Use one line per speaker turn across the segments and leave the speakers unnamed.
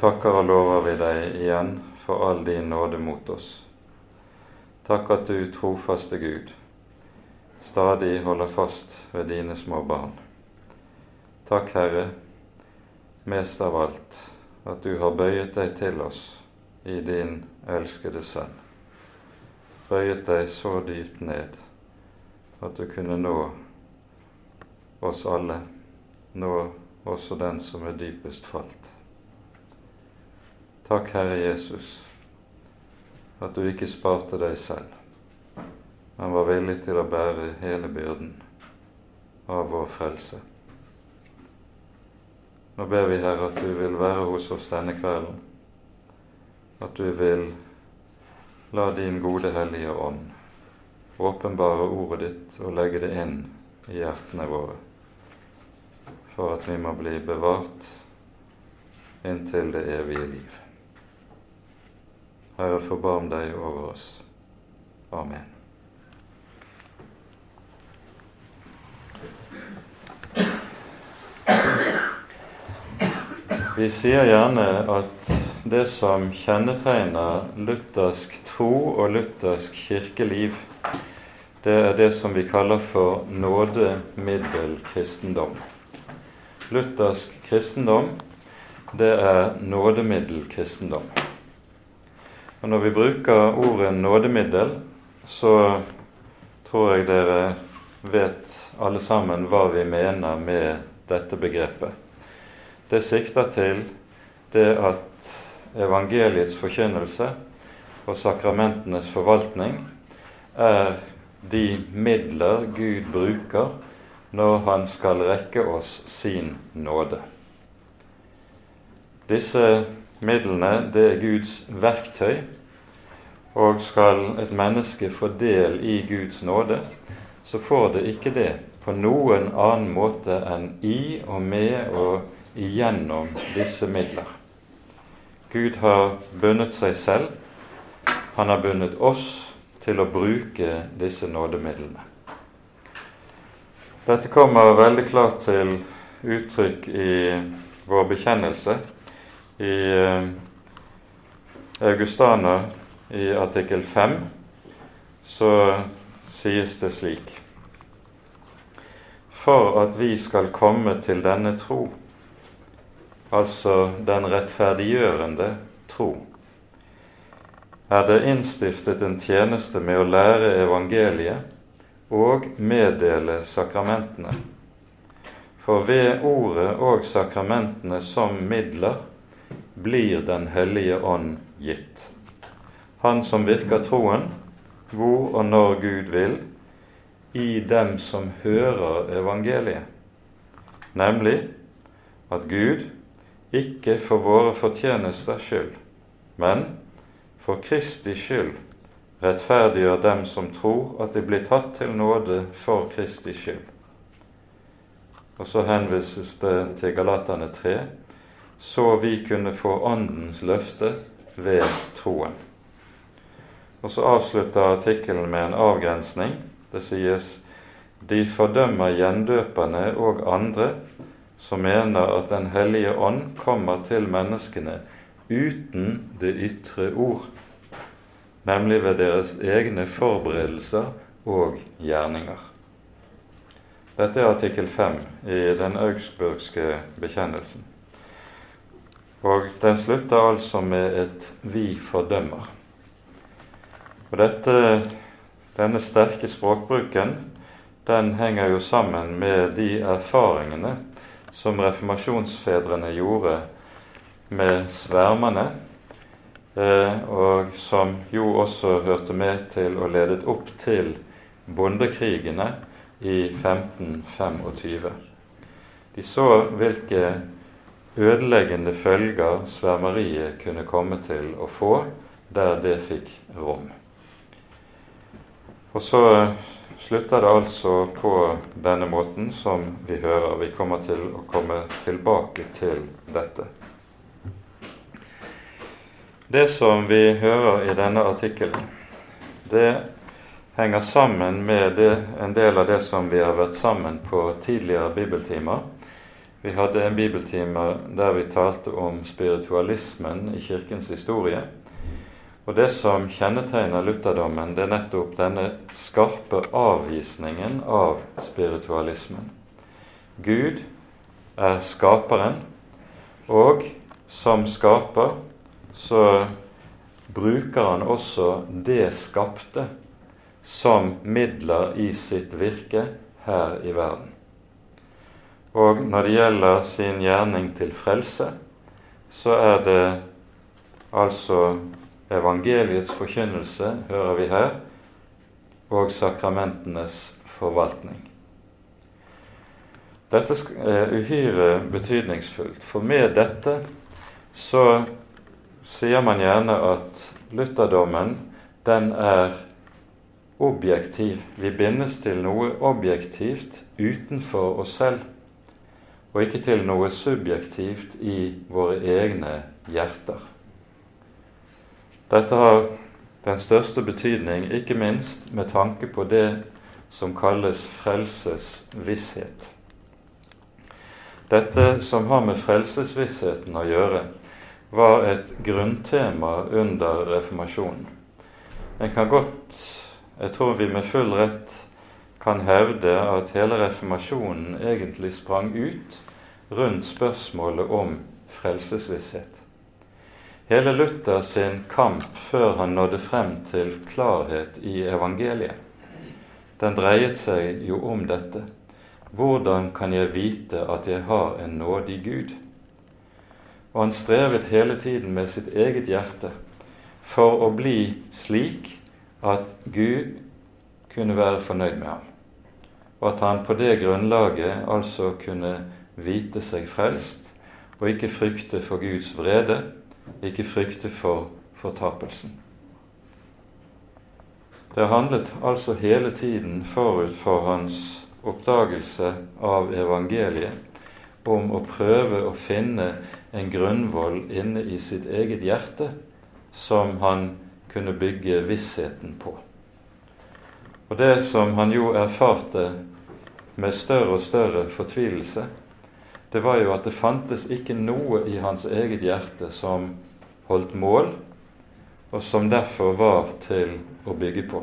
takker og lover vi deg igjen for all din nåde mot oss. Takk at du, trofaste Gud, stadig holder fast ved dine små barn. Takk, Herre, mest av alt, at du har bøyet deg til oss i din elskede Sønn. Bøyet deg så dypt ned at du kunne nå oss alle, nå også den som er dypest falt. Takk, Herre Jesus, at du ikke sparte deg selv, men var villig til å bære hele byrden av vår frelse. Nå ber vi, Herre, at du vil være hos oss denne kvelden, at du vil la din gode Hellige Ånd åpenbare ordet ditt og legge det inn i hjertene våre, for at vi må bli bevart inntil det evige liv. Herre, forbarm deg over oss. Amen. Vi sier gjerne at det som kjennetegner luthersk tro og luthersk kirkeliv, det er det som vi kaller for nådemiddelkristendom. Luthersk kristendom, det er nådemiddelkristendom. Og Når vi bruker ordet nådemiddel, så tror jeg dere vet alle sammen hva vi mener med dette begrepet. Det sikter til det at evangeliets forkynnelse og sakramentenes forvaltning er de midler Gud bruker når Han skal rekke oss sin nåde. Disse midlene, det er Guds verktøy, og skal et menneske få del i Guds nåde, så får det ikke det på noen annen måte enn i og med og igjennom disse midler. Gud har bundet seg selv. Han har bundet oss til å bruke disse nådemidlene. Dette kommer veldig klart til uttrykk i vår bekjennelse. I eh, Augustana i artikkel 5 så sies det slik For at vi skal komme til denne tro, altså den rettferdiggjørende tro, er det innstiftet en tjeneste med å lære evangeliet og meddele sakramentene. For ved ordet og sakramentene som midler blir Den hellige ånd gitt. Han som virker troen, hvor og når Gud vil, i dem som hører evangeliet, nemlig at Gud ikke for våre fortjenesters skyld, men for Kristi skyld rettferdiggjør dem som tror at de blir tatt til nåde for Kristi skyld. Og så henvises det til Galatane 3, så vi kunne få Åndens løfte ved troen. Og så avslutter artikkelen med en avgrensning. Det sies de fordømmer gjendøperne og andre som mener at Den hellige ånd kommer til menneskene uten det ytre ord, nemlig ved deres egne forberedelser og gjerninger. Dette er artikkel 5 i den augsburgske bekjennelsen. Og den slutter altså med et 'vi fordømmer'. Og dette, Denne sterke språkbruken den henger jo sammen med de erfaringene som reformasjonsfedrene gjorde med svermerne, eh, og som jo også hørte med til og ledet opp til bondekrigene i 1525. De så hvilke ødeleggende følger svermeriet kunne komme til å få der det fikk rom. Og så slutter det altså på denne måten som vi hører. Vi kommer til å komme tilbake til dette. Det som vi hører i denne artikkelen, det henger sammen med det, en del av det som vi har vært sammen på tidligere bibeltimer. Vi hadde en bibeltime der vi talte om spiritualismen i kirkens historie. Og det som kjennetegner lutherdommen, det er nettopp denne skarpe avvisningen av spiritualismen. Gud er skaperen, og som skaper så bruker han også det skapte som midler i sitt virke her i verden. Og når det gjelder sin gjerning til frelse, så er det altså evangeliets forkynnelse, hører vi her, og sakramentenes forvaltning. Dette er uhyre betydningsfullt, for med dette så sier man gjerne at lutherdommen den er objektiv. Vi bindes til noe objektivt utenfor oss selv og ikke til noe subjektivt i våre egne hjerter. Dette har den største betydning, ikke minst med tanke på det som kalles frelsesvisshet. Dette som har med frelsesvissheten å gjøre, var et grunntema under reformasjonen. En kan godt, jeg tror vi med full rett kan hevde at hele reformasjonen egentlig sprang ut rundt spørsmålet om frelsesvisshet. Hele Luther sin kamp før han nådde frem til klarhet i evangeliet, den dreiet seg jo om dette. Hvordan kan jeg vite at jeg har en nådig Gud? Og han strevet hele tiden med sitt eget hjerte for å bli slik at Gud kunne være fornøyd med ham, og at han på det grunnlaget altså kunne vite seg frelst og ikke frykte for Guds vrede, ikke frykte for fortapelsen. Det handlet altså hele tiden forut for hans oppdagelse av evangeliet om å prøve å finne en grunnvoll inne i sitt eget hjerte som han kunne bygge vissheten på. Og det som han jo erfarte med større og større fortvilelse, det var jo at det fantes ikke noe i hans eget hjerte som holdt mål, og som derfor var til å bygge på.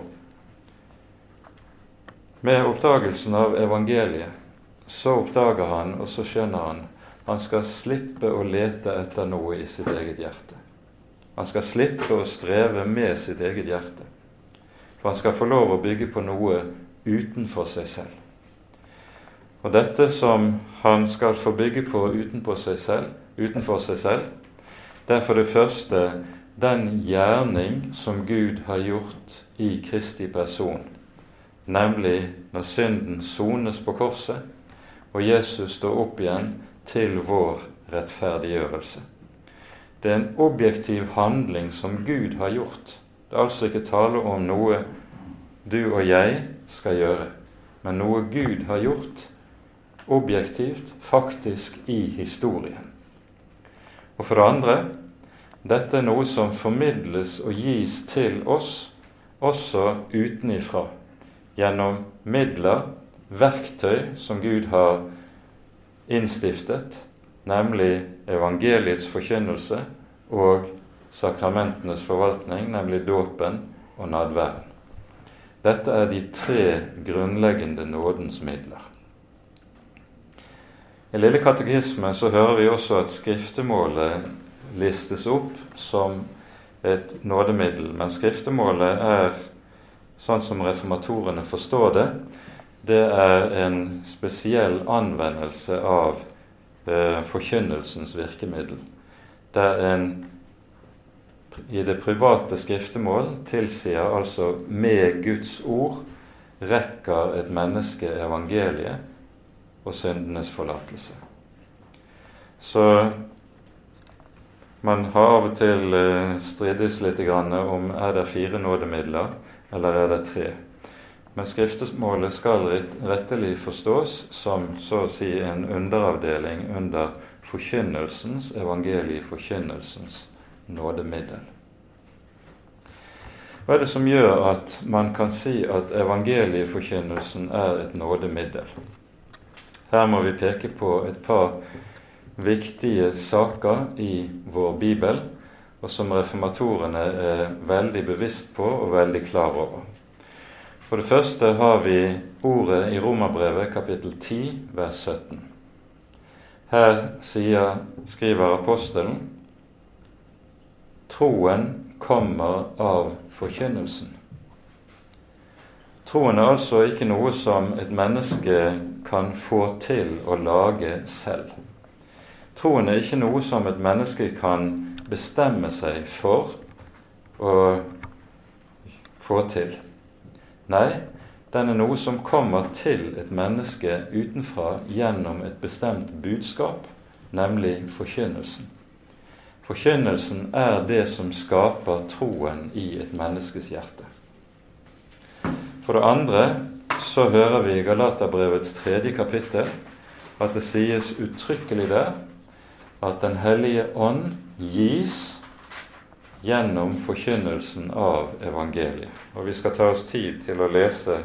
Med oppdagelsen av evangeliet så oppdager han, og så skjønner han, han skal slippe å lete etter noe i sitt eget hjerte. Han skal slippe å streve med sitt eget hjerte. For han skal få lov å bygge på noe utenfor seg selv. Og dette som han skal få bygge på utenpå seg selv, utenfor seg selv, det er for det første den gjerning som Gud har gjort i Kristi person, nemlig når synden sones på korset og Jesus står opp igjen til vår rettferdiggjørelse. Det er en objektiv handling som Gud har gjort. Det er altså ikke tale om noe du og jeg skal gjøre, men noe Gud har gjort objektivt, faktisk i historien. Og for det andre dette er noe som formidles og gis til oss også utenifra, gjennom midler, verktøy som Gud har innstiftet, nemlig evangeliets forkynnelse og sakramentenes forvaltning, nemlig dåpen og nadværen. Dette er de tre grunnleggende nådens midler. I Lille katekisme så hører vi også at skriftemålet listes opp som et nådemiddel. Men skriftemålet er, sånn som reformatorene forstår det, det er en spesiell anvendelse av eh, forkynnelsens virkemiddel. Der en i det private skriftemål tilsier altså med Guds ord rekker et menneske evangeliet og syndenes forlatelse. Så man har av og til eh, strides litt om er det fire nådemidler eller er det tre. Men skriftemålet skal rettelig forstås som så å si en underavdeling under forkynnelsens, evangelieforkynnelsens nådemiddel. Hva er det som gjør at man kan si at evangelieforkynnelsen er et nådemiddel? Her må vi peke på et par viktige saker i vår bibel, og som reformatorene er veldig bevisst på og veldig klar over. For det første har vi ordet i Romerbrevet kapittel 10 vers 17. Her sier, skriver apostelen troen kommer av forkynnelsen. Troen er altså ikke noe som et menneske kan få til å lage selv. Troen er ikke noe som et menneske kan bestemme seg for å få til. Nei, den er noe som kommer til et menneske utenfra gjennom et bestemt budskap, nemlig forkynnelsen. Forkynnelsen er det som skaper troen i et menneskes hjerte. For det andre så hører vi i Galaterbrevets tredje kapittel at det sies uttrykkelig der at Den hellige ånd gis gjennom forkynnelsen av evangeliet. Og Vi skal ta oss tid til å lese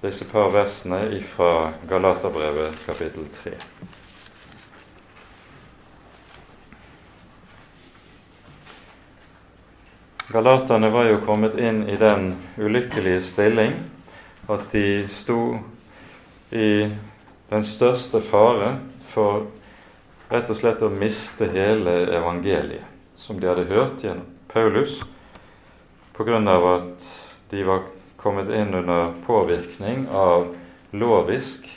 disse par versene fra Galaterbrevet kapittel 3. Galaterne var jo kommet inn i den ulykkelige stilling at de sto i den største fare for rett og slett å miste hele evangeliet som de hadde hørt gjennom Paulus, av at de var kommet inn under påvirkning av lovisk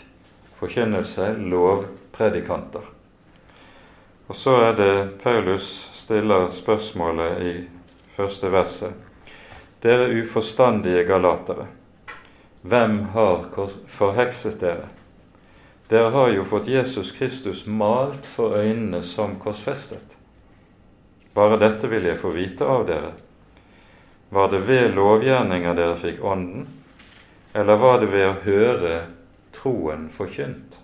forkynnelse, lovpredikanter. Og så er det Paulus stiller spørsmålet i første verset. Dere uforstandige galatere, hvem har forhekset dere? Dere har jo fått Jesus Kristus malt for øynene som korsfestet. Bare dette vil jeg få vite av dere. Var det ved lovgjerninger dere fikk Ånden, eller var det ved å høre troen forkynt?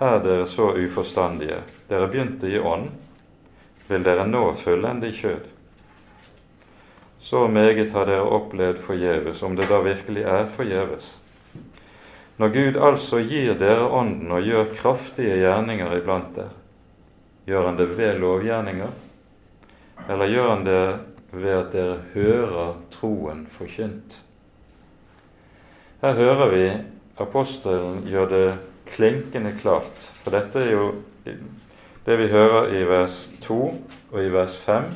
Er dere så uforstandige? Dere begynte i ånd. Vil dere nå fullende kjød? Så meget har dere opplevd forgjeves, om det da virkelig er forgjeves. Når Gud altså gir dere Ånden og gjør kraftige gjerninger iblant dere, gjør Han det ved lovgjerninger, eller gjør Han det ved at dere hører troen forkynt? Her hører vi apostelen gjør det klinkende klart, for dette er jo det vi hører i vers 2 og i vers 5.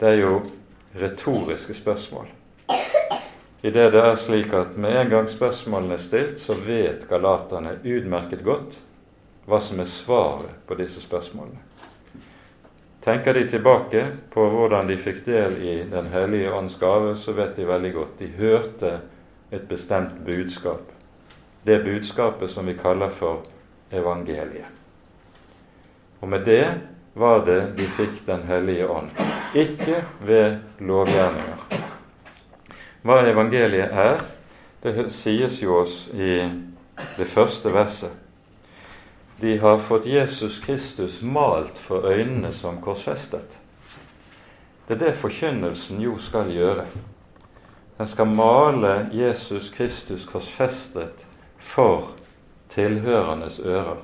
Det er jo retoriske spørsmål. I det det er slik at med en gang spørsmålene er stilt, så vet galaterne utmerket godt hva som er svaret på disse spørsmålene. Tenker de tilbake på hvordan de fikk del i Den hellige ånds gave, så vet de veldig godt. De hørte et bestemt budskap. Det budskapet som vi kaller for evangeliet. Og med det var det de fikk Den hellige ånd, ikke ved lovgjerninger. Hva evangeliet er, det sies jo oss i det første verset. De har fått Jesus Kristus malt for øynene som korsfestet. Det er det forkynnelsen jo skal gjøre. Den skal male Jesus Kristus korsfestet for tilhørendes ører.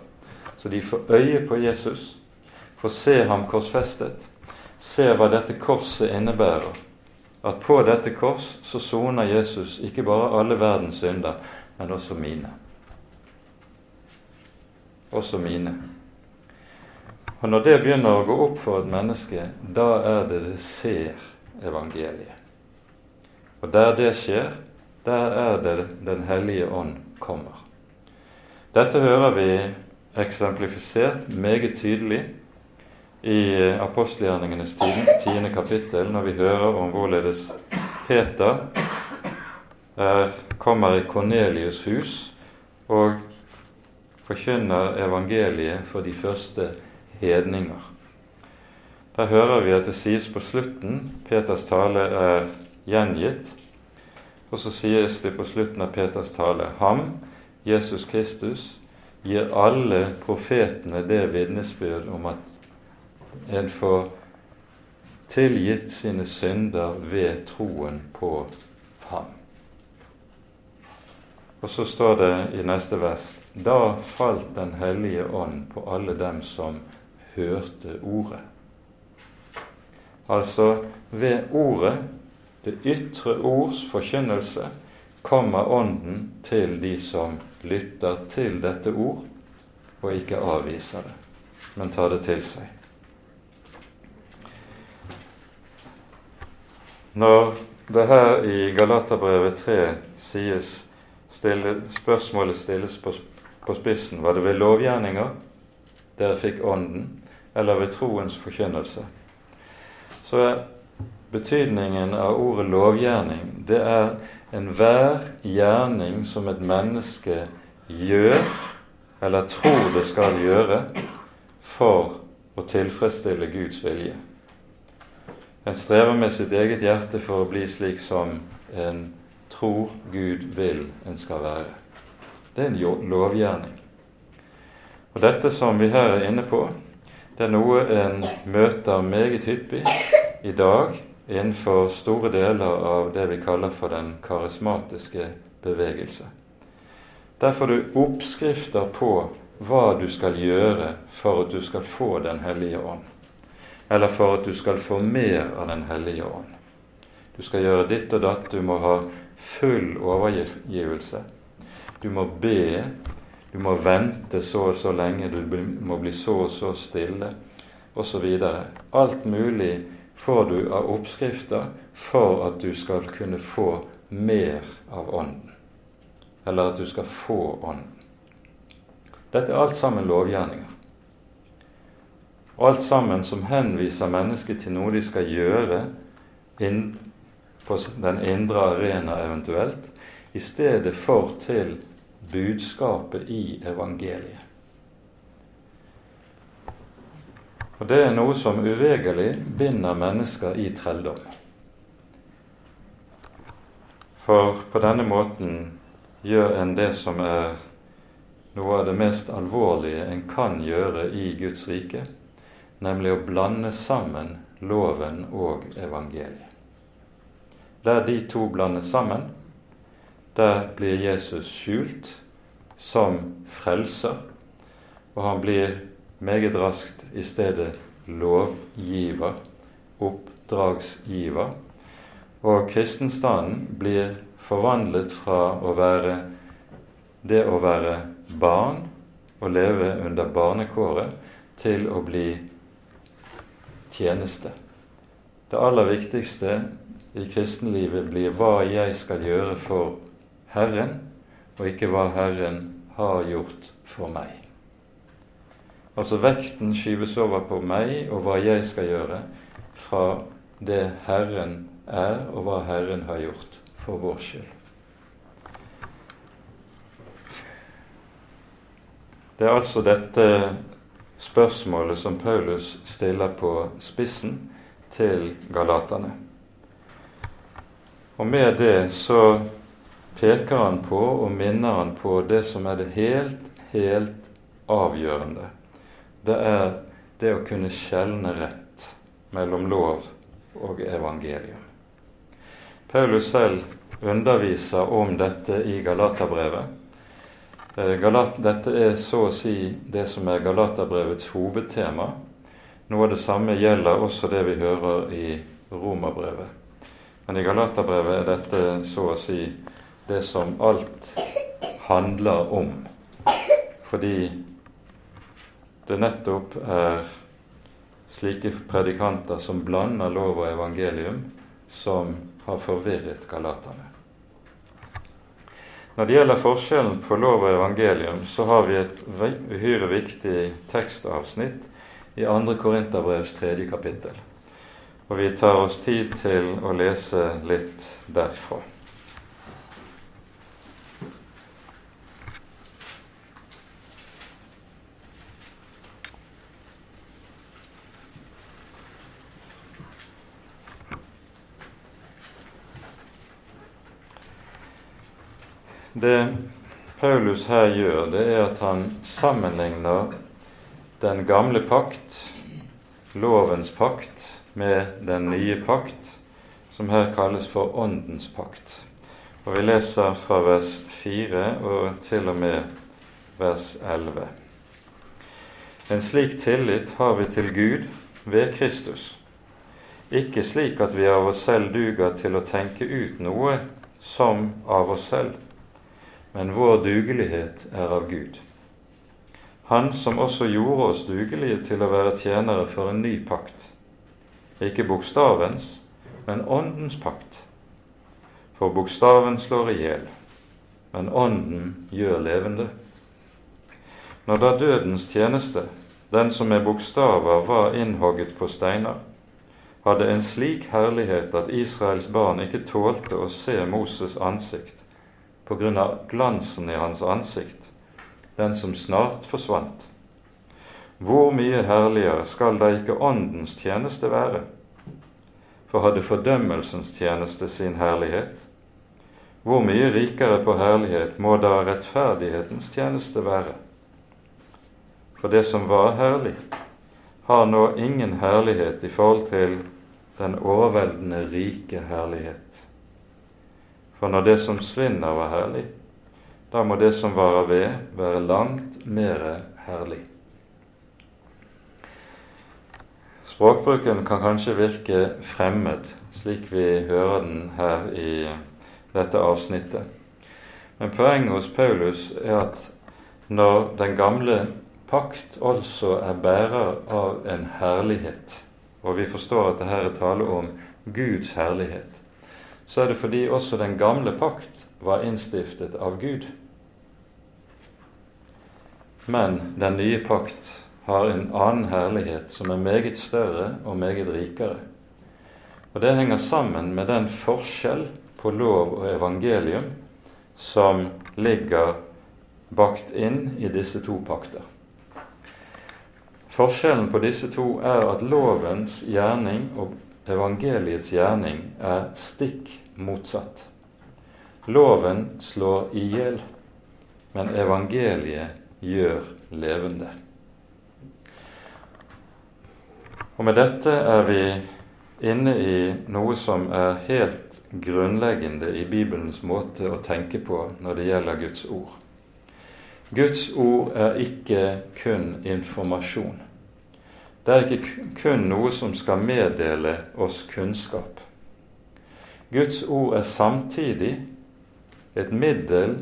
Så de får øye på Jesus, får se ham korsfestet, se hva dette korset innebærer. At på dette kors så soner Jesus ikke bare alle verdens synder, men også mine. Også mine. Og Når det begynner å gå opp for et menneske, da er det det ser evangeliet. Og der det skjer, der er det Den hellige ånd kommer. Dette hører vi eksemplifisert meget tydelig i apostelgjerningenes tiende kapittel, når vi hører om hvorledes Peter er, kommer i Kornelius' hus og forkynner evangeliet for de første hedninger. Der hører vi at det sies på slutten Peters tale er gjengitt. Og så sies det på slutten av Peters tale Ham, Jesus Kristus, gir alle profetene det vitnesbyrd om at en får tilgitt sine synder ved troen på ham. Og så står det i neste vers da falt Den hellige ånd på alle dem som hørte ordet. Altså ved ordet, det ytre ords forkynnelse, kommer Ånden til de som lytter til dette ord, og ikke avviser det, men tar det til seg. Når det her i Galaterbrevet 3 sies stille, spørsmålet stilles på, på spissen var det ved lovgjerninger dere fikk Ånden, eller ved troens forkynnelse, så er betydningen av ordet lovgjerning det er enhver gjerning som et menneske gjør, eller tror det skal gjøre, for å tilfredsstille Guds vilje. En strever med sitt eget hjerte for å bli slik som en tror Gud vil en skal være. Det er en lovgjerning. Og Dette som vi her er inne på, det er noe en møter meget hyppig i dag innenfor store deler av det vi kaller for den karismatiske bevegelse. Der får du oppskrifter på hva du skal gjøre for at du skal få Den hellige ånd, eller for at du skal få mer av Den hellige ånd. Du skal gjøre ditt og datt, du må ha full overgivelse. Du må be, du må vente så og så lenge, du må bli så og så stille, osv. Alt mulig får du av oppskrifter for at du skal kunne få mer av Ånden. Eller at du skal få Ånden. Dette er alt sammen lovgjerninger. Alt sammen som henviser mennesket til noe de skal gjøre inn på den indre arena eventuelt, i stedet for til budskapet i evangeliet. Og det er noe som uvegerlig binder mennesker i trelldom. For på denne måten gjør en det som er noe av det mest alvorlige en kan gjøre i Guds rike, nemlig å blande sammen loven og evangeliet. Der de to blandes sammen, der blir Jesus skjult som frelser, og han blir meget raskt i stedet lovgiver, oppdragsgiver. Og kristenstanden blir forvandlet fra å være det å være barn og leve under barnekåret til å bli tjeneste. Det aller viktigste i kristenlivet blir hva jeg skal gjøre for Herren, og ikke hva Herren har gjort for meg. Altså vekten skyves over på meg og hva jeg skal gjøre, fra det Herren er, og hva Herren har gjort for vår skyld. Det er altså dette spørsmålet som Paulus stiller på spissen til galaterne. Og med det så peker han på og minner han på det som er det helt, helt avgjørende det er det å kunne skjelne rett mellom lov og evangelium. Paulus selv underviser om dette i Galaterbrevet. Eh, dette er så å si det som er Galaterbrevets hovedtema. Noe av det samme gjelder også det vi hører i Romerbrevet. Men i Galaterbrevet er dette så å si det som alt handler om. Fordi det nettopp er slike predikanter som blander lov og evangelium, som har forvirret galaterne. Når det gjelder forskjellen på lov og evangelium, så har vi et uhyre viktig tekstavsnitt i 2. Korinterbrevs 3. kapittel. Og vi tar oss tid til å lese litt derfra. Det Paulus her gjør, det er at han sammenligner den gamle pakt, lovens pakt, med den nye pakt, som her kalles for Åndens pakt. Og Vi leser fra vers 4 og til og med vers 11. En slik tillit har vi til Gud ved Kristus, ikke slik at vi av oss selv duger til å tenke ut noe som av oss selv, men vår dugelighet er av Gud. Han som også gjorde oss dugelige til å være tjenere for en ny pakt, ikke bokstavens, men åndens pakt. For bokstaven slår i hjel, men ånden gjør levende. Når da dødens tjeneste, den som med bokstaver var innhogget på steiner, hadde en slik herlighet at Israels barn ikke tålte å se Moses' ansikt på grunn av glansen i hans ansikt, den som snart forsvant. Hvor mye herligere skal da ikke Åndens tjeneste være? For hadde fordømmelsens tjeneste sin herlighet, hvor mye rikere på herlighet må da rettferdighetens tjeneste være? For det som var herlig, har nå ingen herlighet i forhold til den overveldende rike herlighet. For når det som svinner, var herlig, da må det som varer ved, være langt mere herlig. Språkbruken kan kanskje virke fremmed, slik vi hører den her i dette avsnittet. Men poenget hos Paulus er at når den gamle pakt altså er bærer av en herlighet, og vi forstår at det her er tale om Guds herlighet, så er det fordi også den gamle pakt var innstiftet av Gud. Men den nye pakt har en annen herlighet som er meget større og meget rikere. Og Det henger sammen med den forskjell på lov og evangelium som ligger bakt inn i disse to pakter. Forskjellen på disse to er at lovens gjerning og evangeliets gjerning er stikk motsatt. Loven slår i hjel, men evangeliet gjør levende. Og med dette er vi inne i noe som er helt grunnleggende i Bibelens måte å tenke på når det gjelder Guds ord. Guds ord er ikke kun informasjon. Det er ikke kun noe som skal meddele oss kunnskap. Guds ord er samtidig et middel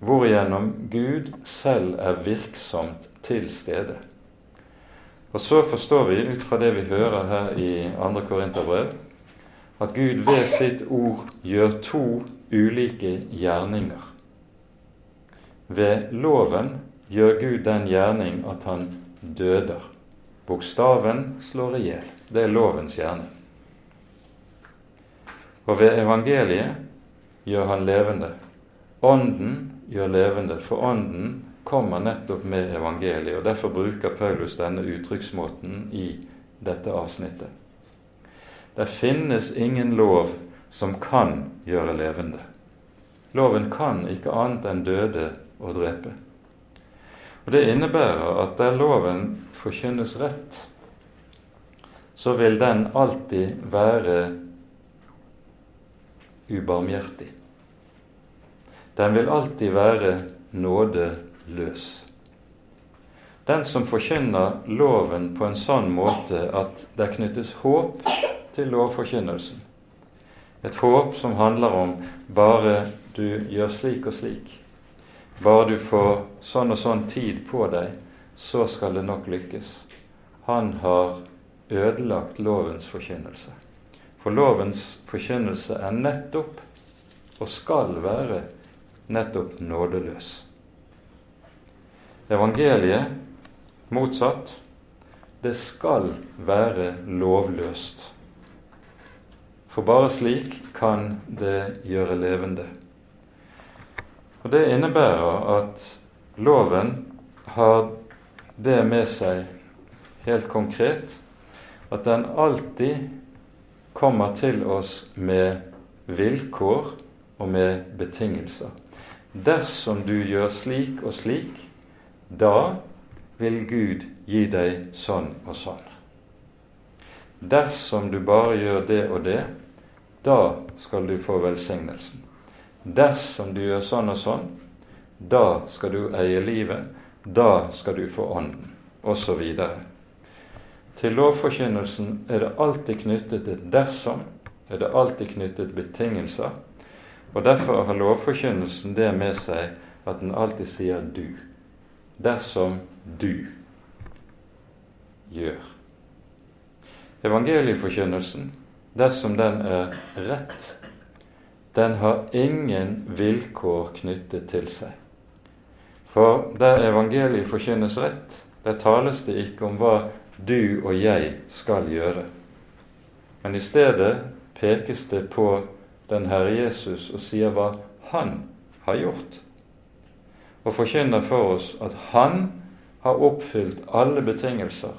hvorigjennom Gud selv er virksomt til stede. Og så forstår vi ut fra det vi hører her i 2. Korinterbrev, at Gud ved sitt ord gjør to ulike gjerninger. Ved loven gjør Gud den gjerning at han døder. Bokstaven slår i hjel. Det er lovens gjerning. Og ved evangeliet gjør han levende. Ånden gjør levende, for Ånden kommer nettopp med evangeliet. og Derfor bruker Paulus denne uttrykksmåten i dette avsnittet. Det finnes ingen lov som kan gjøre levende. Loven kan ikke annet enn døde og drepe. Og Det innebærer at der loven forkynnes rett, så vil den alltid være ubarmhjertig. Den vil alltid være nådeløs. Den som forkynner loven på en sånn måte at det knyttes håp til lovforkynnelsen, et håp som handler om bare du gjør slik og slik, bare du får sånn og sånn tid på deg, så skal det nok lykkes. Han har ødelagt lovens forkynnelse. For lovens forkynnelse er nettopp, og skal være, nettopp nådeløs. Evangeliet, motsatt, det skal være lovløst. For bare slik kan det gjøre levende. Og Det innebærer at loven har det med seg helt konkret at den alltid kommer til oss med vilkår og med betingelser. Dersom du gjør slik og slik, da vil Gud gi deg sånn og sånn. dersom du bare gjør det og det, da skal du få velsignelsen. Dersom du gjør sånn og sånn, da skal du eie livet, da skal du få Ånden, osv. Til lovforkynnelsen er det alltid knyttet et dersom, er det alltid knyttet betingelser. Og derfor har lovforkynnelsen det med seg at den alltid sier 'du'. Dersom du gjør. Evangelieforkynnelsen, dersom den er rett, den har ingen vilkår knyttet til seg. For der evangeliet forkynnes rett, der tales det ikke om hva du og jeg skal gjøre. Men i stedet pekes det på den Herre Jesus og sier hva Han har gjort. Og forkynner for oss at Han har oppfylt alle betingelser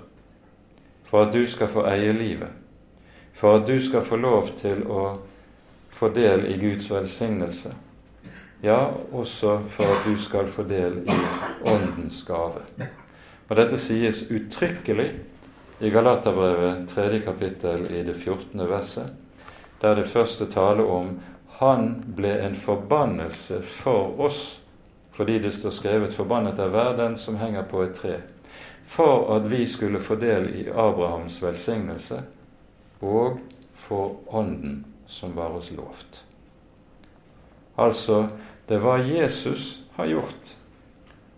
for at du skal få eie livet, for at du skal få lov til å få del i Guds velsignelse, ja, også for at du skal få del i Åndens gave. Og Dette sies uttrykkelig i Galaterbrevet 3. kapittel i det 14. verset, der det første taler om han ble en forbannelse for oss, fordi det står skrevet 'forbannet er hver den som henger på et tre' for at vi skulle få del i Abrahams velsignelse og for Ånden som var oss lovt. Altså, det er hva Jesus har gjort,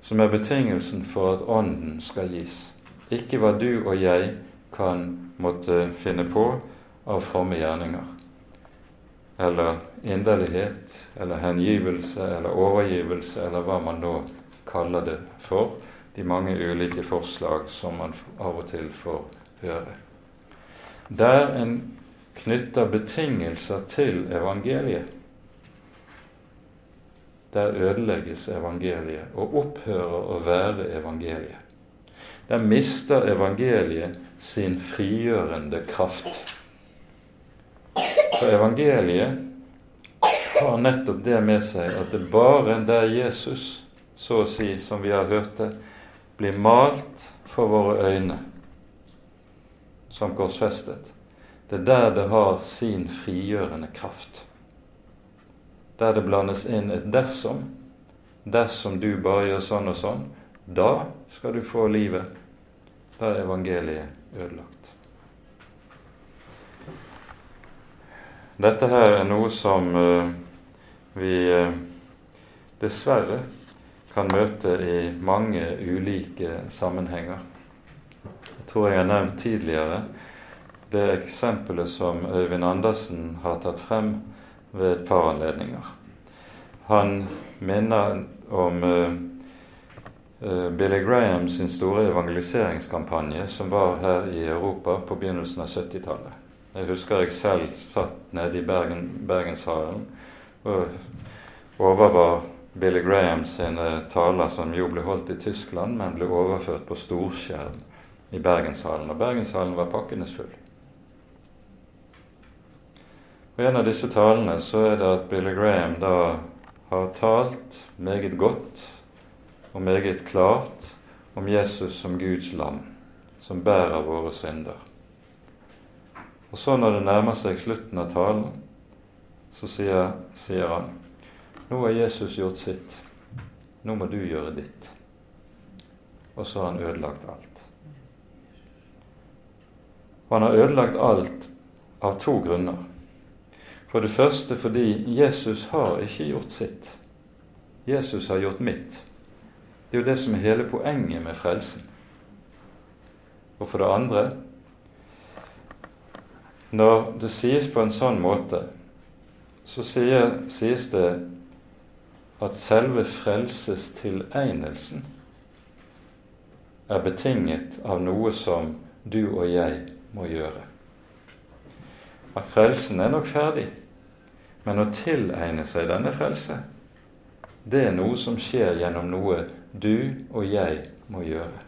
som er betingelsen for at Ånden skal gis. Ikke hva du og jeg kan måtte finne på av fromme gjerninger. Eller inderlighet, eller hengivelse, eller overgivelse, eller hva man nå kaller det for de mange ulike forslag som man av og til får høre. Der en knytter betingelser til evangeliet, der ødelegges evangeliet og opphører å være evangeliet. Der mister evangeliet sin frigjørende kraft. For evangeliet har nettopp det med seg at det bare der Jesus, så å si, som vi har hørt det, blir malt for våre øyne som korsfestet. Det er der det har sin frigjørende kraft. Der det blandes inn et 'dersom'. Dersom du bare gjør sånn og sånn, da skal du få livet. Da er evangeliet ødelagt. Dette her er noe som uh, vi uh, dessverre kan møte i mange ulike sammenhenger. Jeg tror jeg har nevnt tidligere det eksempelet som Øyvind Andersen har tatt frem ved et par anledninger. Han minner om uh, Billy Graham sin store evangeliseringskampanje som var her i Europa på begynnelsen av 70-tallet. Jeg husker jeg selv satt nede i Bergen, Bergenshallen og overvar Billy Graham sine taler, som jo ble holdt i Tyskland, men ble overført på storskjerm i Bergenshallen. Og Bergenshallen var pakkenes full. Og I en av disse talene så er det at Billy Graham da har talt meget godt og meget klart om Jesus som Guds lam, som bærer våre synder. Og så når det nærmer seg slutten av talen, så sier, sier han nå har Jesus gjort sitt. Nå må du gjøre ditt. Og så har han ødelagt alt. Og han har ødelagt alt av to grunner. For det første fordi Jesus har ikke gjort sitt. Jesus har gjort mitt. Det er jo det som er hele poenget med frelsen. Og for det andre Når det sies på en sånn måte, så sier, sies det at selve frelsestilegnelsen er betinget av noe som du og jeg må gjøre. At frelsen er nok ferdig, men å tilegne seg denne frelse, det er noe som skjer gjennom noe du og jeg må gjøre.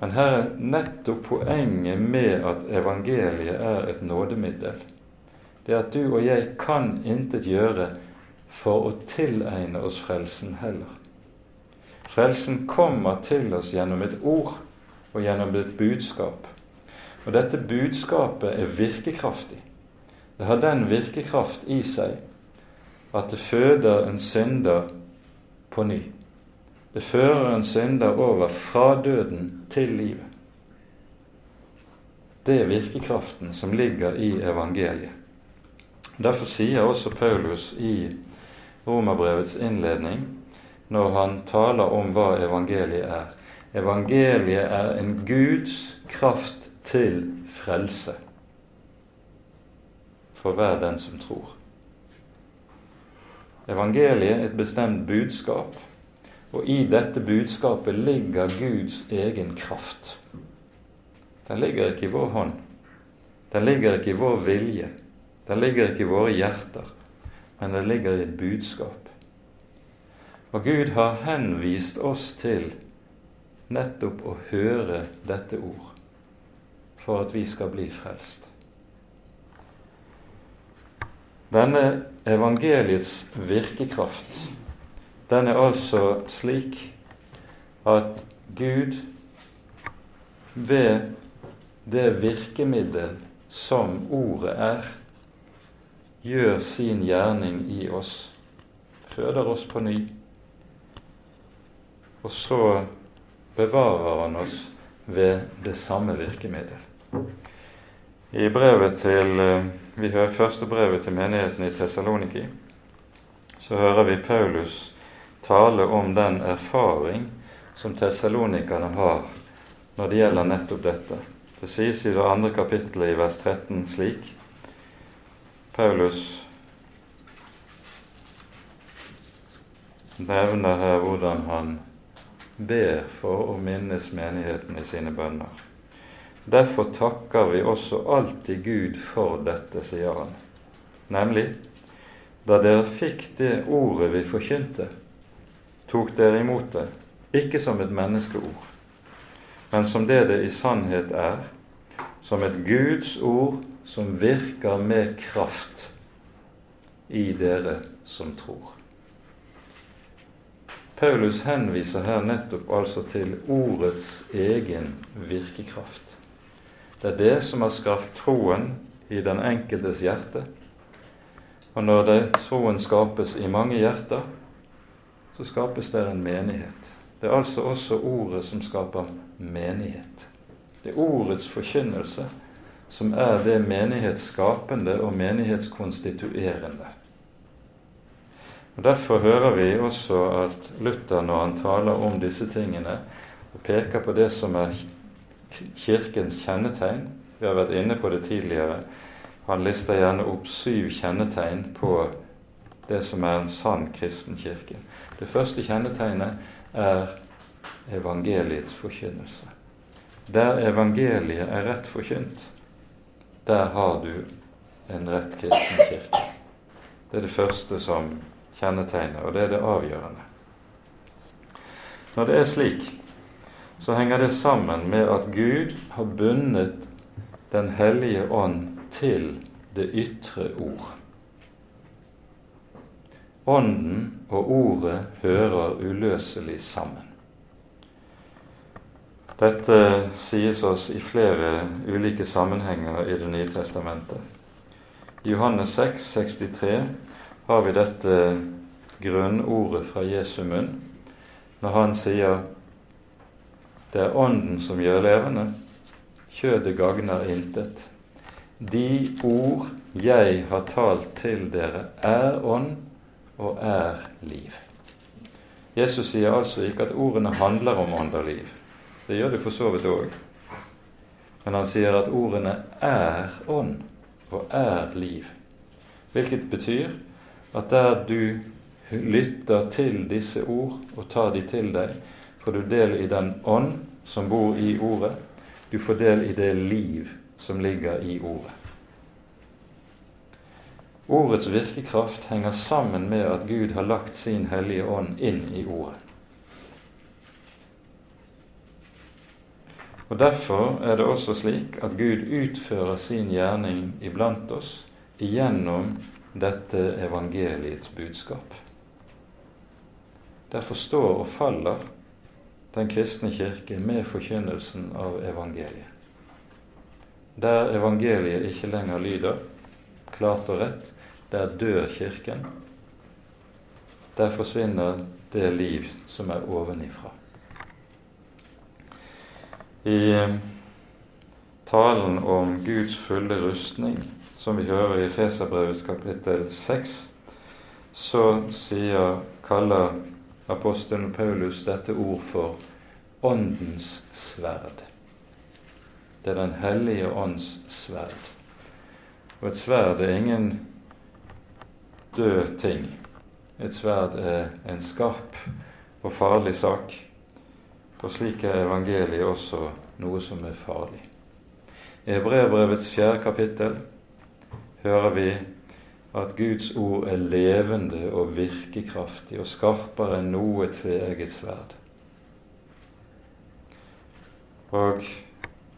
Men her er nettopp poenget med at evangeliet er et nådemiddel. Det er at du og jeg kan intet gjøre for å tilegne oss frelsen heller. Frelsen kommer til oss gjennom et ord og gjennom et budskap. Og dette budskapet er virkekraftig. Det har den virkekraft i seg at det føder en synder på ny. Det fører en synder over fra døden til livet. Det er virkekraften som ligger i evangeliet. Derfor sier også Paulus i Romerbrevets innledning, når han taler om hva evangeliet er Evangeliet er en Guds kraft til frelse for hver den som tror. Evangeliet er et bestemt budskap, og i dette budskapet ligger Guds egen kraft. Den ligger ikke i vår hånd. Den ligger ikke i vår vilje. Den ligger ikke i våre hjerter. Men den ligger i et budskap. Og Gud har henvist oss til nettopp å høre dette ord for at vi skal bli frelst. Denne evangeliets virkekraft, den er altså slik at Gud ved det virkemiddel som ordet er, gjør sin gjerning i oss, føder oss på ny, og så bevarer han oss ved det samme virkemiddel. I brevet til eh, Vi hører første brevet til menigheten i Tessaloniki. Så hører vi Paulus tale om den erfaring som tessalonikerne har når det gjelder nettopp dette. Det sies i det andre kapittelet i vers 13 slik Paulus nevner her hvordan han ber for å minnes menigheten i sine bønner. Derfor takker vi også alltid Gud for dette, sier han. Nemlig, da dere fikk det ordet vi forkynte, tok dere imot det, ikke som et menneskeord, men som det det i sannhet er, som et Guds ord som virker med kraft i dere som tror. Paulus henviser her nettopp altså til ordets egen virkekraft. Det er det som har skapt troen i den enkeltes hjerte. Og når det, troen skapes i mange hjerter, så skapes det en menighet. Det er altså også ordet som skaper menighet. Det er ordets forkynnelse som er det menighetsskapende og menighetskonstituerende. Og Derfor hører vi også at Luther, når han taler om disse tingene, og peker på det som er Kirkens kjennetegn. Vi har vært inne på det tidligere. Han lister gjerne opp syv kjennetegn på det som er en sann kristen kirke. Det første kjennetegnet er evangeliets forkynnelse. Der evangeliet er rett forkynt, der har du en rett kristen kirke. Det er det første som kjennetegner, og det er det avgjørende. Når det er slik, så henger det sammen med at Gud har bundet Den hellige ånd til det ytre ord. Ånden og ordet hører uløselig sammen. Dette sies oss i flere ulike sammenhenger i Det nye testamentet. I Johannes 6, 63 har vi dette grunnordet fra Jesu munn når han sier det er Ånden som gjør levende. Kjødet gagner intet. De ord jeg har talt til dere, er ånd og er liv. Jesus sier altså ikke at ordene handler om ånd og liv. Det gjør de for så vidt òg. Men han sier at ordene er ånd og er liv. Hvilket betyr at der du lytter til disse ord og tar de til deg, får du del i den ånd som bor i ordet. Du får del i det liv som ligger i ordet. Ordets virkekraft henger sammen med at Gud har lagt sin hellige ånd inn i ordet. Og Derfor er det også slik at Gud utfører sin gjerning iblant oss igjennom dette evangeliets budskap. Derfor står og faller den kristne kirke med forkynnelsen av evangeliet. der evangeliet ikke lenger lyder klart og rett, der dør Kirken. Der forsvinner det liv som er ovenifra. I eh, talen om Guds fulle rustning, som vi hører i Feserbrevets kapittel 6, så sier, kaller apostelen Paulus dette ord for Åndens sverd. Det er Den hellige ånds sverd. Og et sverd er ingen død ting. Et sverd er en skarp og farlig sak. Og slik er evangeliet også noe som er farlig. I Hebrevbrevets fjerde kapittel hører vi at Guds ord er levende og virkekraftig og skarpere enn noe tveegget sverd. Og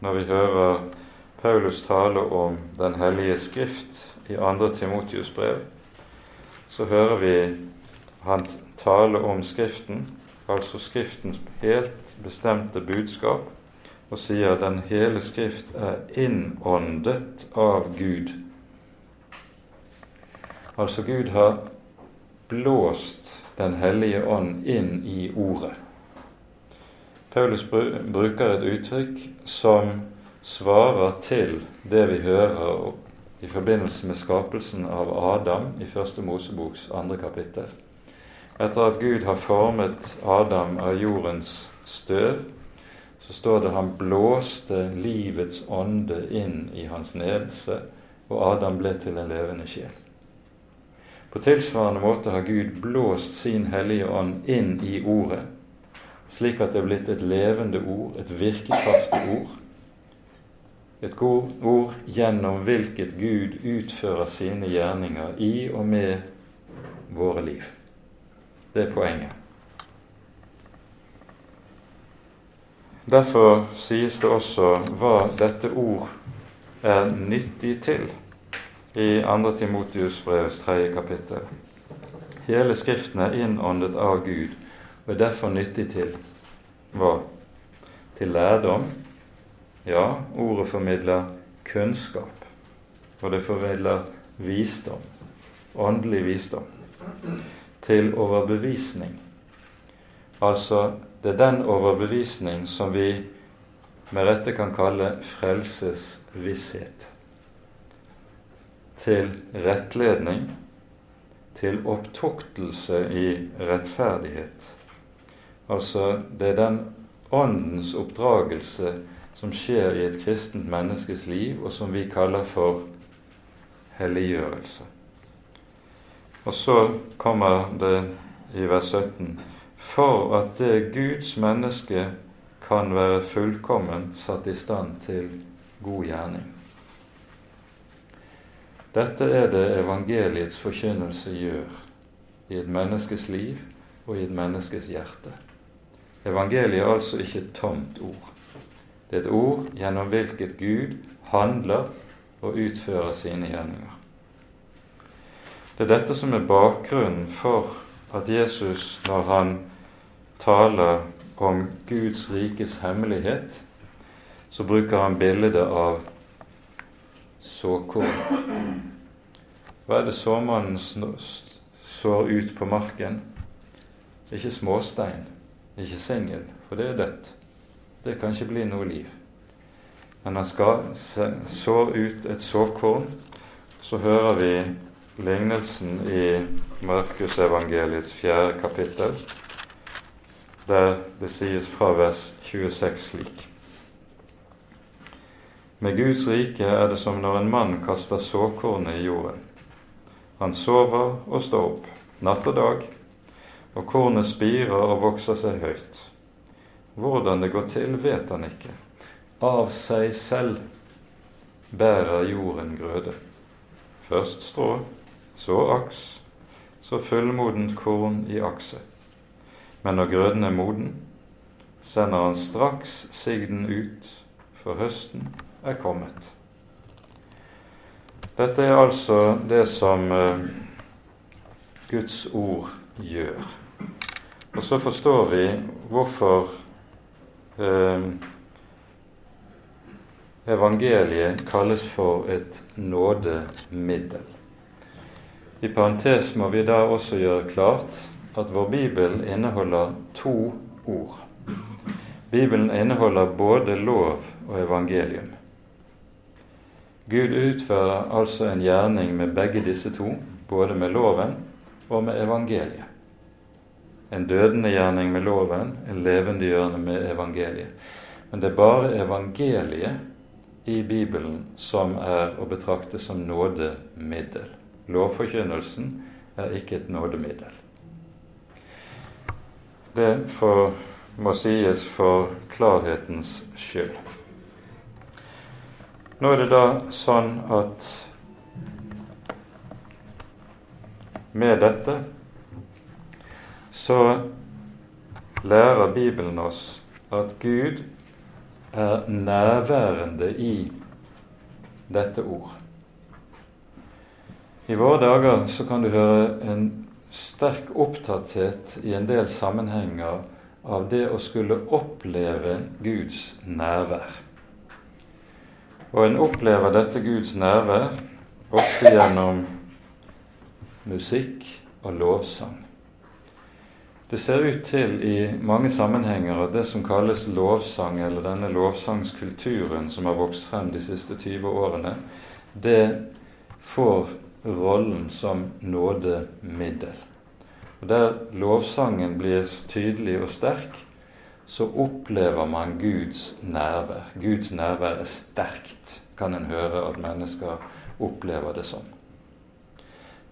når vi hører Paulus tale om Den hellige skrift i 2. Timotius brev, så hører vi han tale om Skriften, altså Skriftens helt bestemte budskap, og sier den hele Skrift er innåndet av Gud. Altså Gud har blåst Den hellige ånd inn i Ordet. Paulus bruker et uttrykk som svarer til det vi hører i forbindelse med skapelsen av Adam i Første Moseboks andre kapittel. Etter at Gud har formet Adam av jordens støv, så står det han blåste livets ånde inn i hans nedelse, og Adam ble til en levende sjel. På tilsvarende måte har Gud blåst sin hellige ånd inn i Ordet, slik at det er blitt et levende ord, et virkekraftig ord. Et ord gjennom hvilket Gud utfører sine gjerninger i og med våre liv. Det er poenget. Derfor sies det også hva dette ord er nyttig til i 2. Timotius brevs 3. kapittel. Hele Skriften er innåndet av Gud og er derfor nyttig til hva? Til lærdom. Ja, ordet formidler kunnskap, og det formidler visdom, åndelig visdom. Til overbevisning. Altså det er den overbevisning som vi med rette kan kalle frelsesvisshet. Til rettledning, til opptuktelse i rettferdighet. Altså det er den åndens oppdragelse som skjer i et kristent menneskes liv, og som vi kaller for helliggjørelse. Og så kommer det i vers 17 for at det Guds menneske kan være fullkomment satt i stand til god gjerning. Dette er det evangeliets forkynnelse gjør i et menneskes liv og i et menneskes hjerte. Evangeliet er altså ikke et tomt ord. Det er et ord gjennom hvilket Gud handler og utfører sine gjerninger. Det er dette som er bakgrunnen for at Jesus, når han taler om Guds rikes hemmelighet, så bruker han bildet av såkorn. Hva er det såmannen sår ut på marken? Ikke småstein, ikke singel, for det er dødt. Det kan ikke bli noe liv. Men han skal så ut et såkorn. Så hører vi lignelsen i Markusevangeliets fjerde kapittel der det sies fra vers 26 slik. Med Guds rike er det som når en mann kaster såkornet i jorden. Han sover og står opp, natt og dag, og kornet spirer og vokser seg høyt. Hvordan det går til, vet han ikke. Av seg selv bærer jorden grøde. Først strå, så aks, så fullmodent korn i akset. Men når grøden er moden, sender han straks sigden ut, for høsten er kommet. Dette er altså det som uh, Guds ord gjør. Og så forstår vi hvorfor uh, evangeliet kalles for et nådemiddel. I parentes må vi da også gjøre klart at vår bibel inneholder to ord. Bibelen inneholder både lov og evangelium. Gud utfører altså en gjerning med begge disse to, både med loven og med evangeliet. En dødende gjerning med loven, en levendegjørende med evangeliet. Men det er bare evangeliet i Bibelen som er å betrakte som nådemiddel. Lovforkynnelsen er ikke et nådemiddel. Det for, må sies for klarhetens skyld. Nå er det da sånn at med dette så lærer Bibelen oss at Gud er nærværende i dette ord. I våre dager så kan du høre en sterk opptatthet i en del sammenhenger av det å skulle oppleve Guds nærvær. Og en opplever dette Guds nærvær ofte gjennom musikk og lovsang. Det ser ut til i mange sammenhenger at det som kalles lovsang, eller denne lovsangskulturen som har vokst frem de siste 20 årene, det får rollen som nådemiddel. Og Der lovsangen blir tydelig og sterk, så opplever man Guds nærvær. Guds nærvær er sterkt, kan en høre at mennesker opplever det som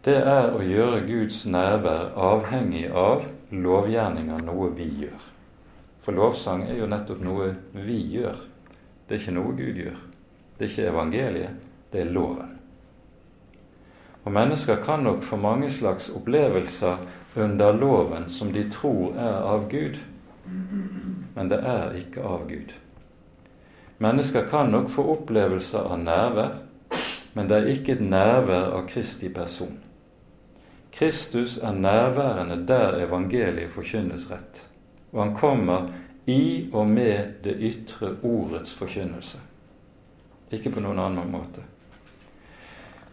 det er å gjøre Guds nærvær avhengig av lovgjerninger, noe vi gjør. For lovsang er jo nettopp noe vi gjør. Det er ikke noe Gud gjør. Det er ikke evangeliet, det er loven. Og mennesker kan nok få mange slags opplevelser under loven som de tror er av Gud, men det er ikke av Gud. Mennesker kan nok få opplevelser av nærvær, men det er ikke et nærvær av Kristi person. Kristus er nærværende der evangeliet forkynnes rett. Og han kommer i og med det ytre ordets forkynnelse. Ikke på noen annen måte.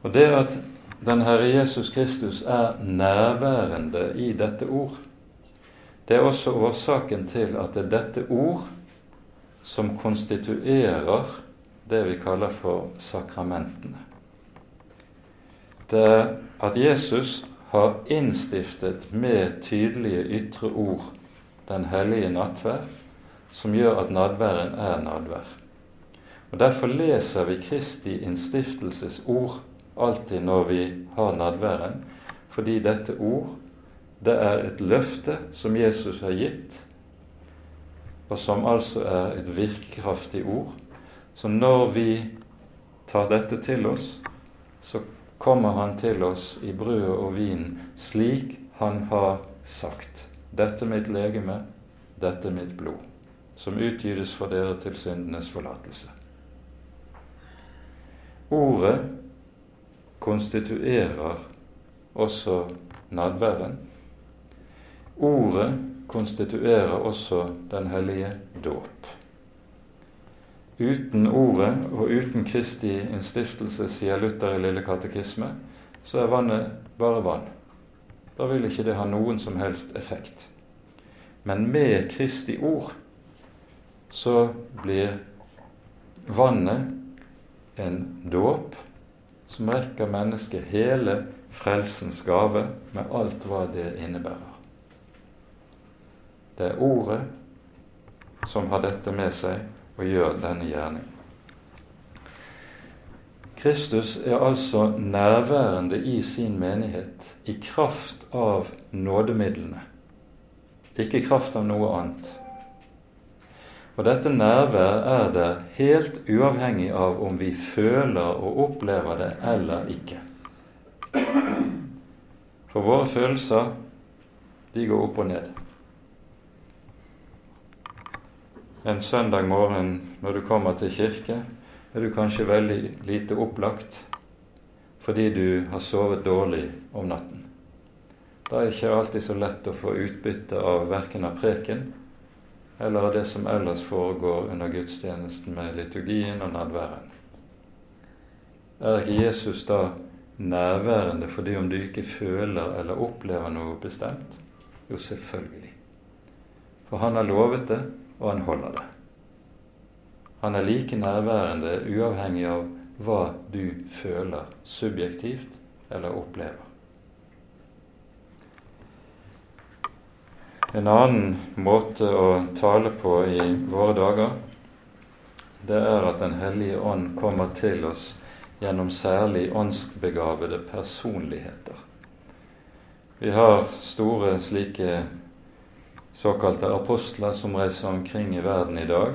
Og det at den Herre Jesus Kristus er nærværende i dette ord, det er også årsaken til at det er dette ord som konstituerer det vi kaller for sakramentene. Det at Jesus har innstiftet med tydelige ytre ord den hellige nattvær, som gjør at nadværen er nadvær. Og Derfor leser vi Kristi innstiftelses ord alltid når vi har nadværen, fordi dette ord det er et løfte som Jesus har gitt, og som altså er et virkekraftig ord. Så når vi tar dette til oss, så kommer han til oss i brødet og vinen slik han har sagt. Dette er mitt legeme, dette er mitt blod, som utgytes for dere til syndenes forlatelse. Ordet konstituerer også nadværen. Ordet konstituerer også den hellige dåp. Uten Ordet og uten Kristi innstiftelse, sier Luther i Lille katekisme, så er vannet bare vann. Da vil ikke det ha noen som helst effekt. Men med Kristi ord så blir vannet en dåp som rekker mennesket hele frelsens gave med alt hva det innebærer. Det er Ordet som har dette med seg, og gjør denne gjerning. Kristus er altså nærværende i sin menighet i kraft av nådemidlene, ikke i kraft av noe annet. Og dette nærvær er der helt uavhengig av om vi føler og opplever det eller ikke. For våre følelser, de går opp og ned. En søndag morgen når du kommer til kirke, er du kanskje veldig lite opplagt fordi du har sovet dårlig om natten. Da er det ikke alltid så lett å få utbytte av verken av preken eller av det som ellers foregår under gudstjenesten med liturgien og nadværen. Er ikke Jesus da nærværende fordi om du ikke føler eller opplever noe bestemt? Jo, selvfølgelig. For han har lovet det, og han holder det. Han er like nærværende uavhengig av hva du føler subjektivt eller opplever. En annen måte å tale på i våre dager, det er at Den hellige ånd kommer til oss gjennom særlig åndsbegavede personligheter. Vi har store slike såkalte apostler som reiser omkring i verden i dag.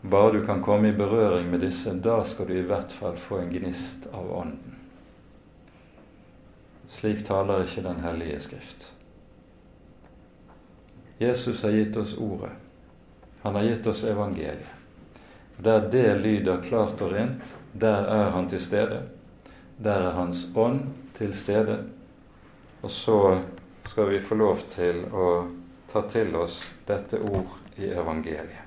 Bare du kan komme i berøring med disse, da skal du i hvert fall få en gnist av Ånden. Slik taler ikke Den hellige Skrift. Jesus har gitt oss Ordet. Han har gitt oss evangeliet. Der det lyder klart og rent, der er Han til stede. Der er Hans ånd til stede. Og så skal vi få lov til å ta til oss dette ord i evangeliet.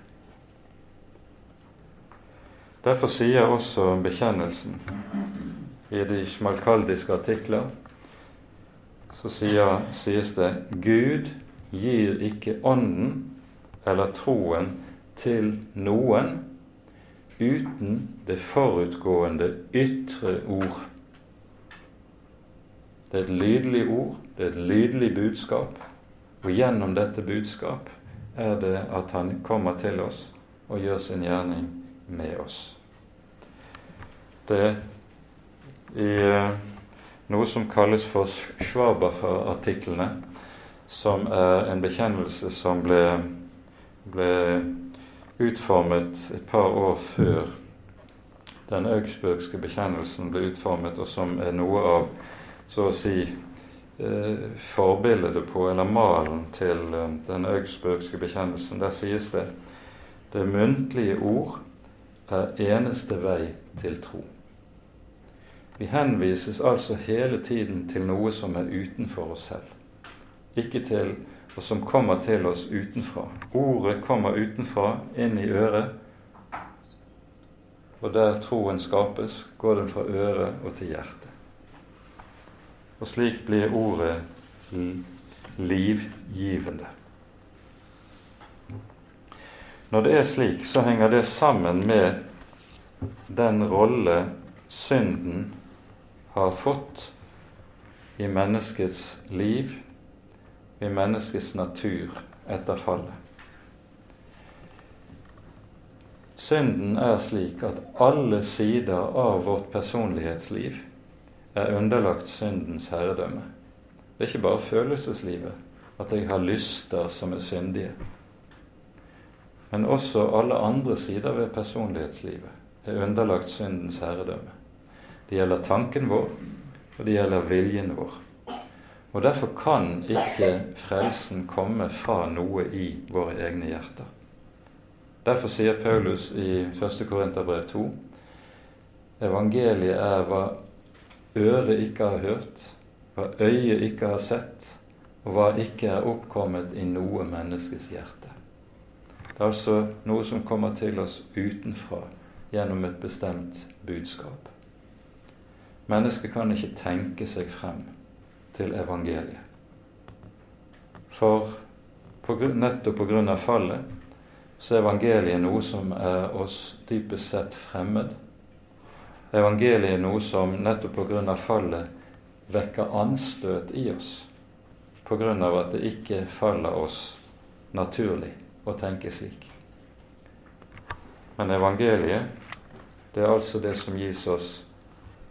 Derfor sier også bekjennelsen i de smalkaldiske artikler så sier, sies det Gud gir ikke Ånden eller troen til noen uten det forutgående ytre ord. Det er et lydelig ord, det er et lydelig budskap, og gjennom dette budskap er det at han kommer til oss og gjør sin gjerning med oss. Det i eh, noe som kalles for Schwabacher-artiklene, som er en bekjennelse som ble, ble utformet et par år før den augsburgske bekjennelsen ble utformet, og som er noe av så å si forbildet på, eller malen til eh, den augsburgske bekjennelsen. Der sies det det muntlige ord er eneste vei til tro. Vi henvises altså hele tiden til noe som er utenfor oss selv ikke til og som kommer til oss utenfra. Ordet kommer utenfra, inn i øret, og der troen skapes, går den fra øret og til hjertet. Og slik blir ordet livgivende. Når det er slik, så henger det sammen med den rolle synden har fått i menneskets liv i menneskets natur etter fallet. Synden er slik at alle sider av vårt personlighetsliv er underlagt syndens herredømme. Det er ikke bare følelseslivet, at jeg har lyster som er syndige. Men også alle andre sider ved personlighetslivet er underlagt syndens herredømme. Det gjelder tanken vår, og det gjelder viljen vår. Og Derfor kan ikke frelsen komme fra noe i våre egne hjerter. Derfor sier Paulus i 1. Korinterbrev 2 evangeliet er hva øret ikke har hørt, hva øyet ikke har sett, og hva ikke er oppkommet i noe menneskes hjerte. Det er altså noe som kommer til oss utenfra gjennom et bestemt budskap. Mennesket kan ikke tenke seg frem til evangeliet. For på, nettopp pga. fallet så er evangeliet noe som er oss dypest sett fremmed. Evangeliet noe som nettopp pga. fallet vekker anstøt i oss, pga. at det ikke faller oss naturlig å tenke slik. Men evangeliet, det er altså det som gis oss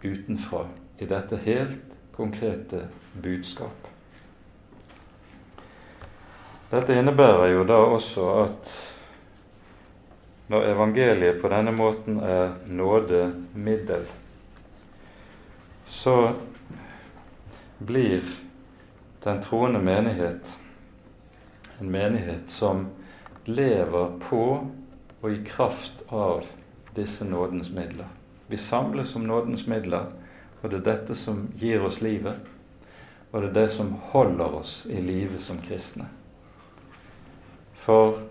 utenfra i dette helt konkrete budskap. Dette innebærer jo da også at når evangeliet på denne måten er nådemiddel, så blir den troende menighet en menighet som lever på og i kraft av disse nådens midler. Vi samles om nådens midler, og det er dette som gir oss livet. Og det er det som holder oss i live som kristne. For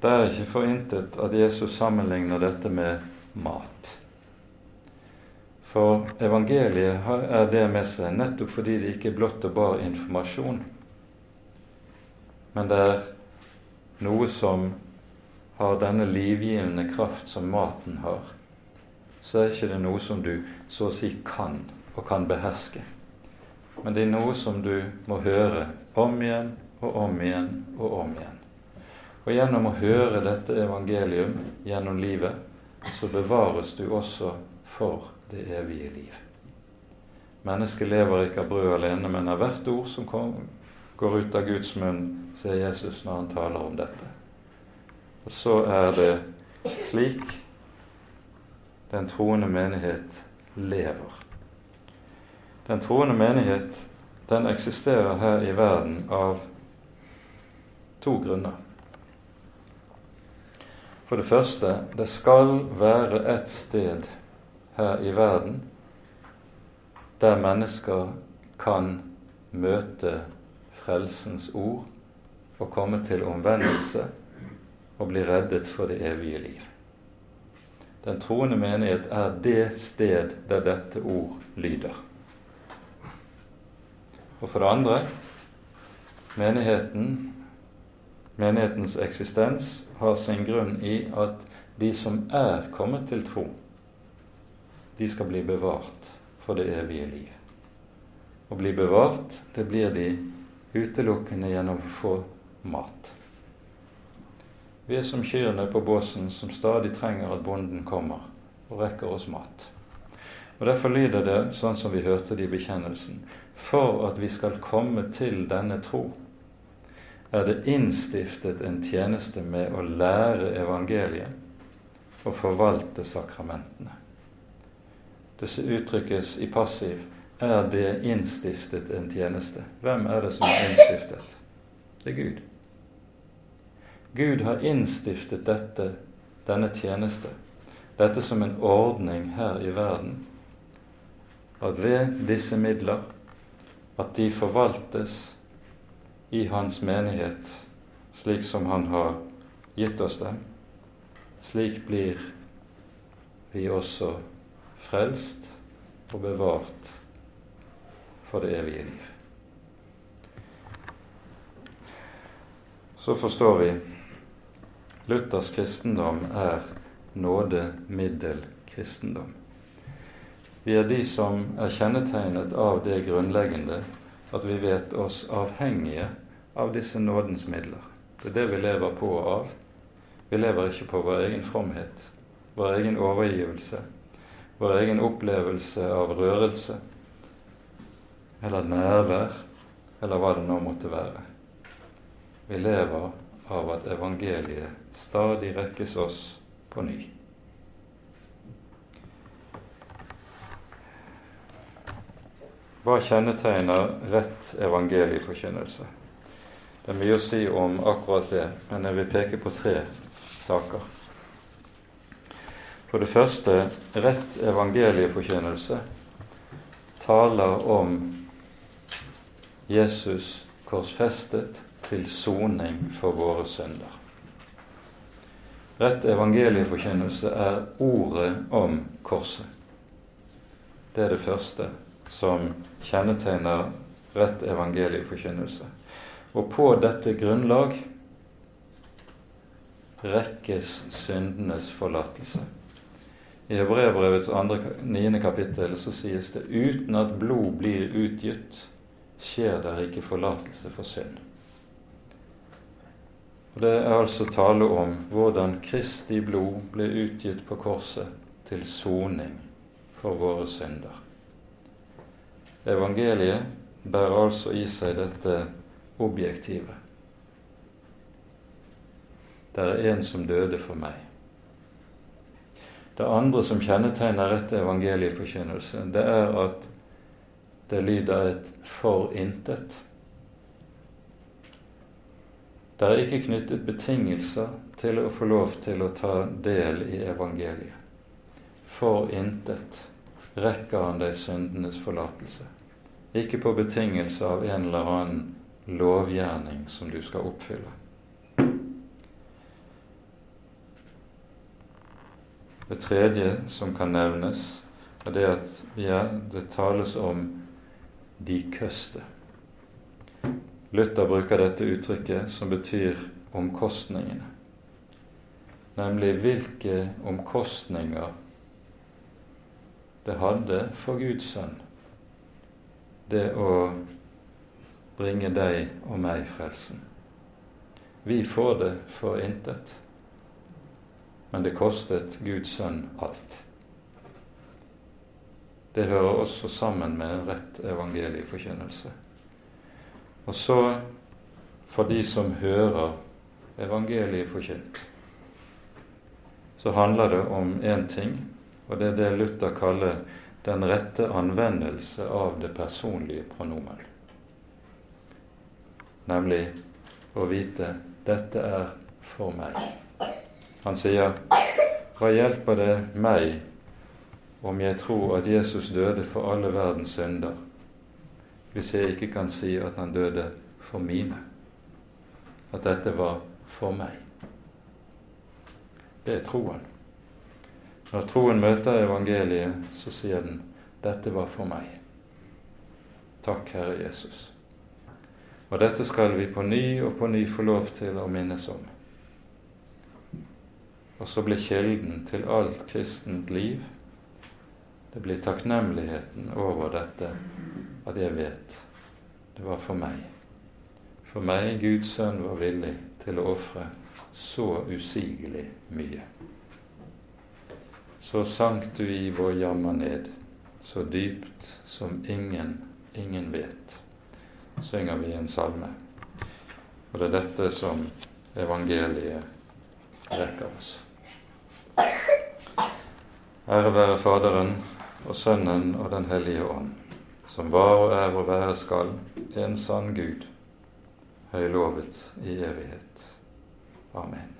det er ikke for intet at Jesus sammenligner dette med mat. For evangeliet er det med seg nettopp fordi det ikke er blott og bar informasjon, men det er noe som har denne livgivende kraft som maten har, så er ikke det noe som du så å si kan og kan beherske. Men det er noe som du må høre om igjen og om igjen og om igjen. Og gjennom å høre dette evangelium gjennom livet, så bevares du også for det evige liv. Mennesket lever ikke av brød alene, men av hvert ord som kom, går ut av Guds munn, sier Jesus når han taler om dette. Og så er det slik den troende menighet lever. Den troende menighet den eksisterer her i verden av to grunner. For det første, det skal være et sted her i verden der mennesker kan møte frelsens ord og komme til omvendelse og bli reddet for det evige liv. Den troende menighet er det sted der dette ord lyder. Og for det andre menigheten menighetens eksistens har sin grunn i at de som er kommet til tro, de skal bli bevart for det evige liv. Å bli bevart, det blir de utelukkende gjennom å få mat. Vi er som kyrne på båsen som stadig trenger at bonden kommer og rekker oss mat. Og Derfor lyder det sånn som vi hørte det i bekjennelsen. For at vi skal komme til denne tro, er det innstiftet en tjeneste med å lære evangeliet og forvalte sakramentene. Disse uttrykkes i passiv er det innstiftet en tjeneste. Hvem er det som er innstiftet? Det er Gud. Gud har innstiftet dette, denne tjeneste, dette som en ordning her i verden, at ved disse midler at de forvaltes i Hans menighet slik som Han har gitt oss dem. Slik blir vi også frelst og bevart for det evige liv. Så forstår vi Luthers kristendom er nådemiddelkristendom. Vi er de som er kjennetegnet av det grunnleggende at vi vet oss avhengige av disse nådens midler. Det er det vi lever på og av. Vi lever ikke på vår egen fromhet, vår egen overgivelse, vår egen opplevelse av rørelse eller nærvær, eller hva det nå måtte være. Vi lever av at evangeliet stadig rekkes oss på ny. Hva kjennetegner rett evangelieforkynnelse? Det er mye å si om akkurat det, men jeg vil peke på tre saker. For det første rett evangelieforkynnelse taler om Jesus korsfestet til soning for våre synder. Rett evangelieforkynnelse er ordet om korset. Det er det første som kjennetegner rett evangelieforkynnelse. Og på dette grunnlag rekkes syndenes forlatelse. I Hebreabrevets 9. kapittel så sies det uten at blod blir utgitt, skjer der ikke forlatelse for synd. Og Det er altså tale om hvordan Kristi blod ble utgitt på korset til soning for våre synder. Evangeliet bærer altså i seg dette objektivet. Det er en som døde for meg. Det andre som kjennetegner rett evangelieforkynnelse, det er at det lyder et 'for intet'. Det er ikke knyttet betingelser til å få lov til å ta del i evangeliet. For intet rekker han deg syndenes forlatelse. Ikke på betingelse av en eller annen lovgjerning som du skal oppfylle. Det tredje som kan nevnes, er det at ja, det tales om de køste. Luther bruker dette uttrykket som betyr omkostningene. Nemlig hvilke omkostninger det hadde for Guds sønn det å bringe deg og meg frelsen. Vi får det for intet, men det kostet Guds sønn alt. Det hører også sammen med en rett evangelieforkynnelse. Og så for de som hører evangeliet forkynt, så handler det om én ting, og det er det Luther kaller den rette anvendelse av det personlige pronomen. Nemlig å vite 'dette er for meg'. Han sier 'Hva hjelper det meg om jeg tror at Jesus døde for alle verdens synder', hvis jeg ikke kan si at han døde for mine. At dette var for meg. Det er troen. Når troen møter evangeliet, så sier den 'Dette var for meg'. Takk, Herre Jesus. Og dette skal vi på ny og på ny få lov til å minnes om. Og så blir kilden til alt kristent liv Det blir takknemligheten over dette at jeg vet det var for meg. For meg Guds sønn var villig til å ofre så usigelig mye. Så sank du i vår jammer ned, så dypt som ingen, ingen vet, synger vi en salme. Og det er dette som evangeliet rekker oss. Ære være Faderen og Sønnen og Den hellige ånd som var og er og være skal, en sann Gud, høylovet i evighet. Amen.